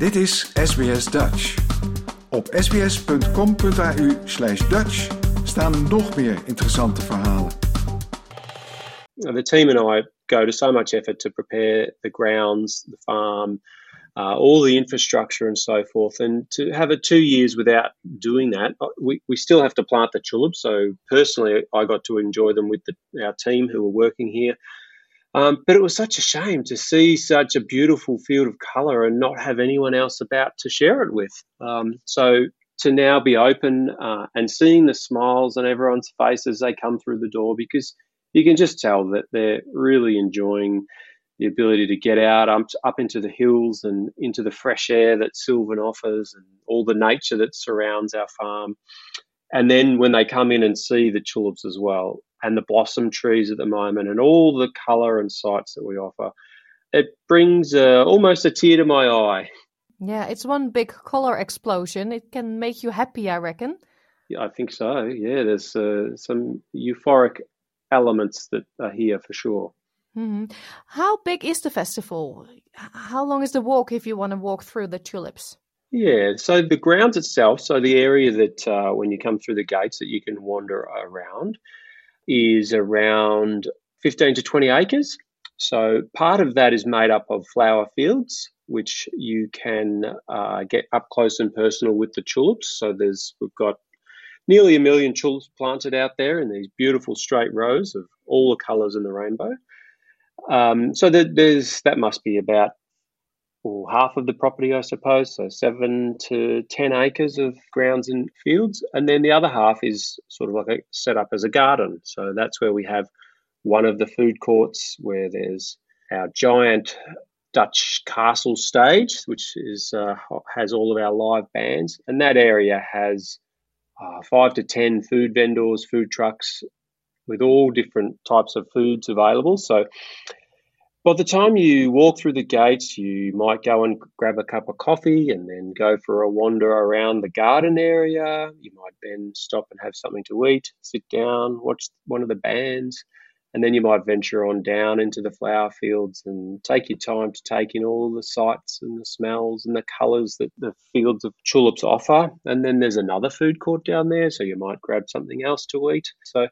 Dit is SBS Dutch. Op sbs.com.au slash Dutch staan nog meer interessante verhalen. The team and I go to so much effort to prepare the grounds, the farm, uh, all the infrastructure and so forth. And to have it two years without doing that, uh, we, we still have to plant the tulips. So personally, I got to enjoy them with the, our team who were working here. Um, but it was such a shame to see such a beautiful field of colour and not have anyone else about to share it with. Um, so to now be open uh, and seeing the smiles on everyone's face as they come through the door, because you can just tell that they're really enjoying the ability to get out up, up into the hills and into the fresh air that Silvan offers and all the nature that surrounds our farm. And then when they come in and see the tulips as well, and the blossom trees at the moment, and all the colour and sights that we offer, it brings uh, almost a tear to my eye. Yeah, it's one big color explosion. It can make you happy, I reckon. Yeah, I think so. Yeah, there's uh, some euphoric elements that are here for sure. Mm-hmm. How big is the festival? How long is the walk if you want to walk through the tulips? Yeah, so the grounds itself, so the area that uh, when you come through the gates that you can wander around, is around 15 to 20 acres. So part of that is made up of flower fields, which you can uh, get up close and personal with the tulips. So there's we've got nearly a million tulips planted out there in these beautiful straight rows of all the colours in the rainbow. Um, so there's that must be about or half of the property, I suppose, so seven to ten acres of grounds and fields, and then the other half is sort of like a, set up as a garden. So that's where we have one of the food courts where there's our giant Dutch castle stage, which is uh, has all of our live bands, and that area has uh, five to ten food vendors, food trucks, with all different types of foods available. So by the time you walk through the gates, you might go and grab a cup of coffee and then go for a wander around the garden area. You might then stop and have something to eat, sit down, watch one of the bands, and then you might venture on down into the flower fields and take your time to take in all the sights and the smells and the colours that the fields of tulips offer. And then there's another food court down there, so you might grab something else to eat. So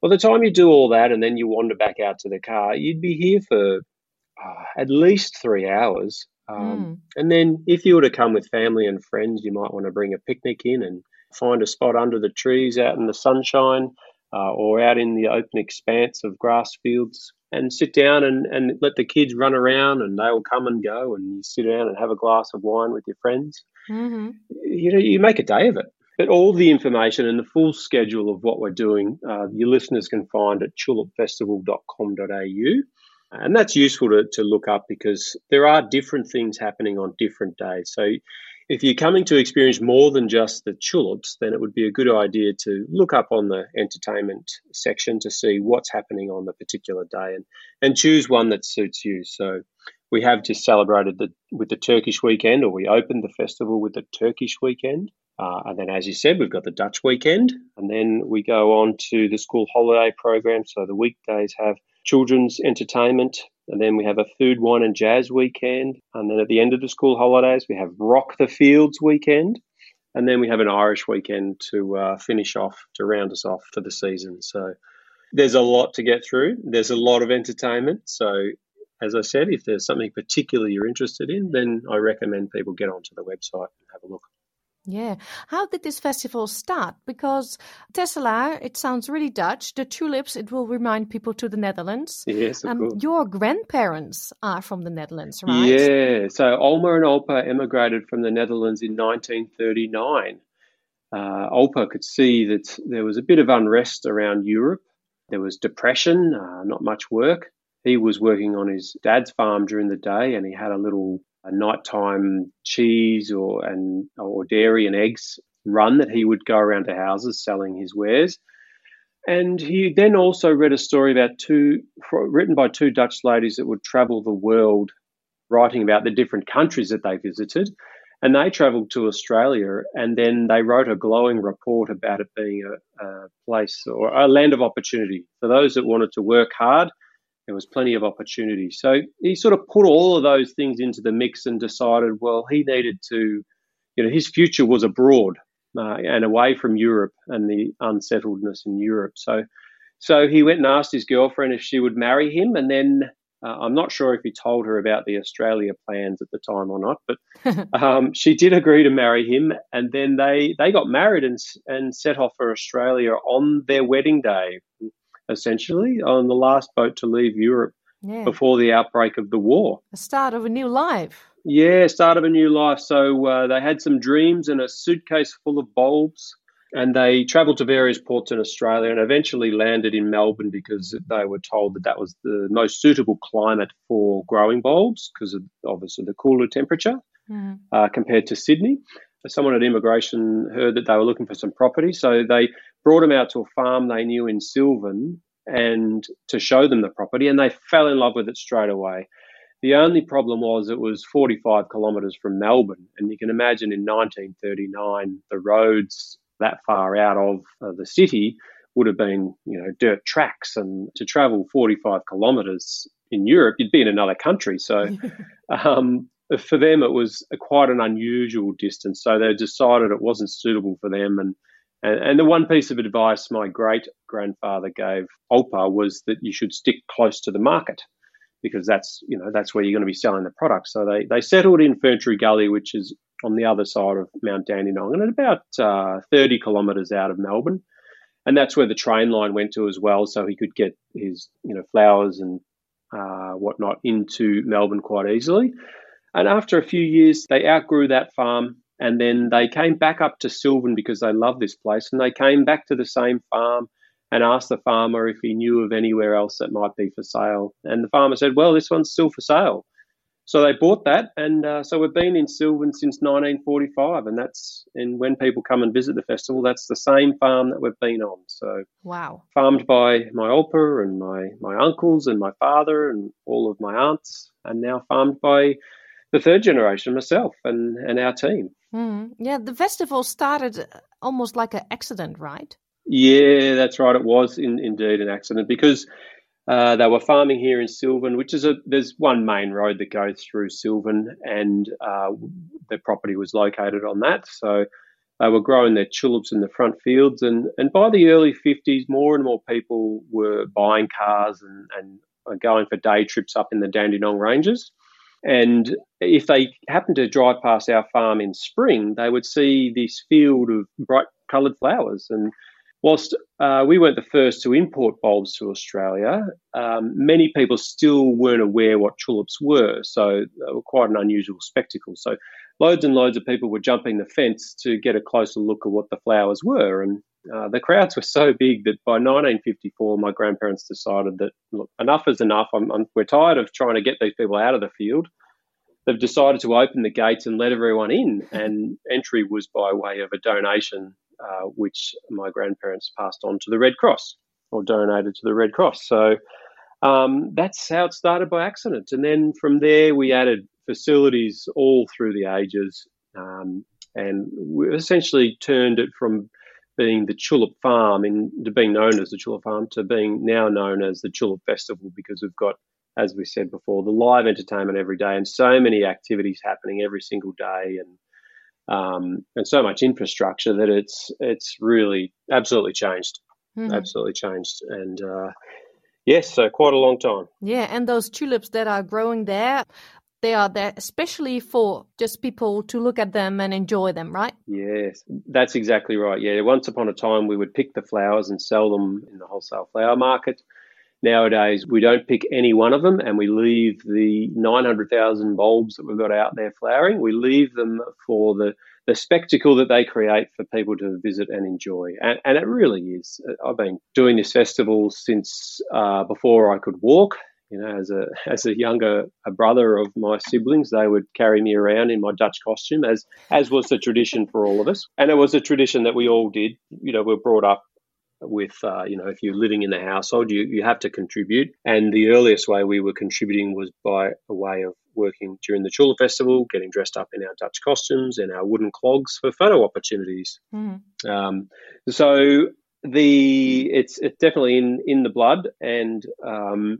by the time you do all that and then you wander back out to the car, you'd be here for uh, at least three hours. Um, mm. And then if you were to come with family and friends, you might want to bring a picnic in and find a spot under the trees out in the sunshine uh, or out in the open expanse of grass fields and sit down and, and let the kids run around and they'll come and go and you sit down and have a glass of wine with your friends. Mm-hmm. You know, you make a day of it. But all the information and the full schedule of what we're doing, uh, your listeners can find at tulipfestival.com.au. And that's useful to, to look up because there are different things happening on different days. So if you're coming to experience more than just the tulips, then it would be a good idea to look up on the entertainment section to see what's happening on the particular day and, and choose one that suits you. So we have just celebrated the, with the Turkish weekend, or we opened the festival with the Turkish weekend. Uh, and then, as you said, we've got the Dutch weekend. And then we go on to the school holiday program. So the weekdays have children's entertainment. And then we have a food, wine, and jazz weekend. And then at the end of the school holidays, we have Rock the Fields weekend. And then we have an Irish weekend to uh, finish off, to round us off for the season. So there's a lot to get through. There's a lot of entertainment. So, as I said, if there's something particular you're interested in, then I recommend people get onto the website and have a look. Yeah. How did this festival start? Because Tesselaar, it sounds really Dutch. The tulips, it will remind people to the Netherlands. Yes, of um, course. Your grandparents are from the Netherlands, right? Yeah. So Olma and Olpa emigrated from the Netherlands in 1939. Uh, Olpa could see that there was a bit of unrest around Europe. There was depression, uh, not much work. He was working on his dad's farm during the day and he had a little a nighttime cheese or and or dairy and eggs run that he would go around to houses selling his wares. And he then also read a story about two written by two Dutch ladies that would travel the world, writing about the different countries that they visited. And they travelled to Australia, and then they wrote a glowing report about it being a, a place or a land of opportunity for those that wanted to work hard there was plenty of opportunity. So he sort of put all of those things into the mix and decided, well, he needed to, you know, his future was abroad uh, and away from Europe and the unsettledness in Europe. So, so he went and asked his girlfriend if she would marry him, and then uh, I'm not sure if he told her about the Australia plans at the time or not, but um, she did agree to marry him, and then they they got married and and set off for Australia on their wedding day, essentially on the last boat to leave Europe yeah. before the outbreak of the war. The start of a new life. Yeah, start of a new life. So uh, they had some dreams and a suitcase full of bulbs, and they travelled to various ports in Australia and eventually landed in Melbourne because they were told that that was the most suitable climate for growing bulbs because of obviously the cooler temperature mm. uh, compared to Sydney. Someone at immigration heard that they were looking for some property, so they brought them out to a farm they knew in Silvan and to show them the property, and they fell in love with it straight away. The only problem was it was 45 kilometres from Melbourne, and you can imagine in 1939 the roads that far out of uh, the city would have been, you know, dirt tracks, and to travel 45 kilometres in Europe, you'd be in another country. So, um, for them, it was a, quite an unusual distance. So they decided it wasn't suitable for them, and and, and the one piece of advice my great grandfather gave Olpa was that you should stick close to the market because that's you know that's where you're going to be selling the product. So they they settled in Ferntree Gully, which is on the other side of Mount Dandenong, and about uh, 30 kilometres out of Melbourne, and that's where the train line went to as well. So he could get his you know flowers and uh, whatnot into Melbourne quite easily. And after a few years, they outgrew that farm and then they came back up to Silvan because they love this place. And they came back to the same farm and asked the farmer if he knew of anywhere else that might be for sale. And the farmer said, Well, this one's still for sale. So they bought that, and uh, so we've been in Silvan since 1945, and that's and when people come and visit the festival, that's the same farm that we've been on. So wow, farmed by my olpa and my my uncles and my father and all of my aunts, and now farmed by the third generation, myself and and our team. Mm. Yeah, the festival started almost like an accident, right? Yeah, that's right. It was in, indeed an accident because uh, they were farming here in Silvan, which is a there's one main road that goes through Silvan, and uh, the property was located on that. So they were growing their tulips in the front fields, and and by the early 50s, more and more people were buying cars and and going for day trips up in the Dandenong Ranges. And if they happened to drive past our farm in spring, they would see this field of bright coloured flowers. And whilst uh, we weren't the first to import bulbs to Australia, um, many people still weren't aware what tulips were. So they were quite an unusual spectacle. So loads and loads of people were jumping the fence to get a closer look at what the flowers were. And uh, the crowds were so big that by 1954, my grandparents decided that look, enough is enough. I'm, I'm, we're tired of trying to get these people out of the field. They've decided to open the gates and let everyone in, and entry was by way of a donation, uh, which my grandparents passed on to the Red Cross or donated to the Red Cross. So um, that's how it started by accident, and then from there we added facilities all through the ages, um, and we essentially turned it from being the Tulip Farm in to being known as the Tulip Farm to being now known as the Tulip Festival because we've got, as we said before, the live entertainment every day and so many activities happening every single day and um, and so much infrastructure that it's it's really absolutely changed, mm-hmm. absolutely changed, and uh, yes, so quite a long time. Yeah, and those tulips that are growing there, they are there especially for just people to look at them and enjoy them, right? Yes, that's exactly right. Yeah, once upon a time we would pick the flowers and sell them in the wholesale flower market. Nowadays, we don't pick any one of them and we leave the 900,000 bulbs that we've got out there flowering, we leave them for the, the spectacle that they create for people to visit and enjoy. And, and it really is. I've been doing this festival since uh, before I could walk you know, as a as a younger a brother of my siblings, they would carry me around in my Dutch costume, as as was the tradition for all of us, and it was a tradition that we all did. You know, we are brought up with, uh, you know, if you're living in the household, you you have to contribute, and the earliest way we were contributing was by a way of working during the Tulip Festival, getting dressed up in our Dutch costumes and our wooden clogs for photo opportunities. Mm. Um, so the it's it's definitely in in the blood and um,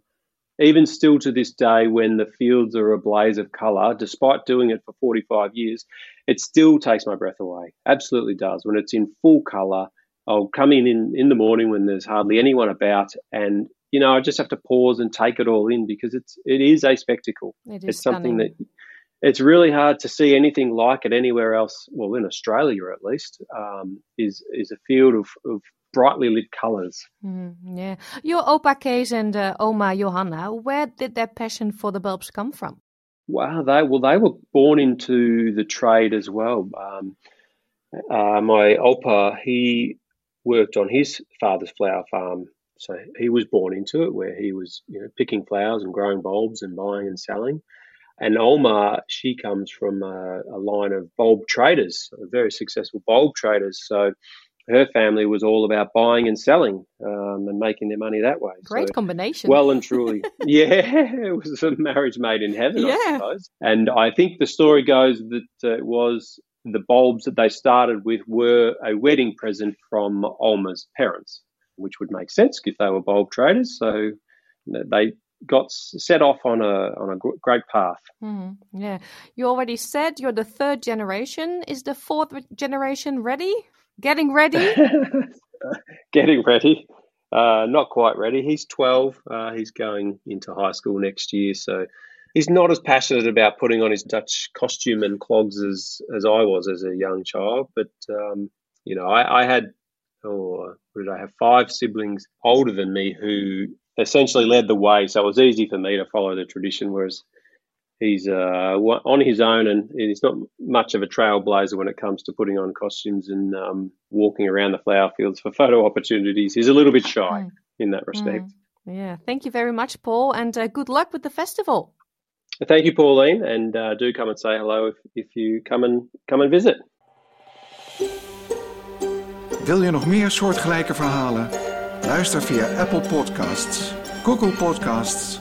even still to this day, when the fields are a blaze of colour, despite doing it for 45 years, it still takes my breath away. Absolutely does. When it's in full colour, I'll come in, in in the morning when there's hardly anyone about, and you know I just have to pause and take it all in because it's it is a spectacle. It is it's something stunning. that it's really hard to see anything like it anywhere else. Well, in Australia at least, um, is is a field of, of brightly lit colours. Mm, yeah. Your opa Kees and uh, oma Johanna, where did their passion for the bulbs come from? Wow, they well they were born into the trade as well. Um, uh, my opa he worked on his father's flower farm, so he was born into it, where he was you know picking flowers and growing bulbs and buying and selling. And Olma, she comes from a, a line of bulb traders, very successful bulb traders. So her family was all about buying and selling um, and making their money that way. Great So, combination. well and truly, yeah, it was a marriage made in heaven, I Yeah. suppose. And I think the story goes that uh, it was the bulbs that they started with were a wedding present from Olma's parents, which would make sense if they were bulb traders. So they got set off on a on a great path. Mhm, Yeah. You already said you're the third generation. Is the fourth generation ready? Getting ready? Getting ready. Uh, not quite ready. He's 12. Uh, he's going into high school next year. So he's not as passionate about putting on his Dutch costume and clogs as, as I was as a young child. But, um, you know, I, I had, oh, did I have? Five siblings older than me who essentially led the way. So it was easy for me to follow the tradition, whereas he's uh, on his own and he's not much of a trailblazer when it comes to putting on costumes and um, walking around the flower fields for photo opportunities. He's a little bit shy Mm. in that respect. yeah. Thank you very much, Paul, and uh, good luck with the festival. Thank you, Pauline, and uh, do come and say hello if, if you come and come and visit. Wil je nog meer soortgelijke verhalen? Luister via Apple Podcasts, Google Podcasts,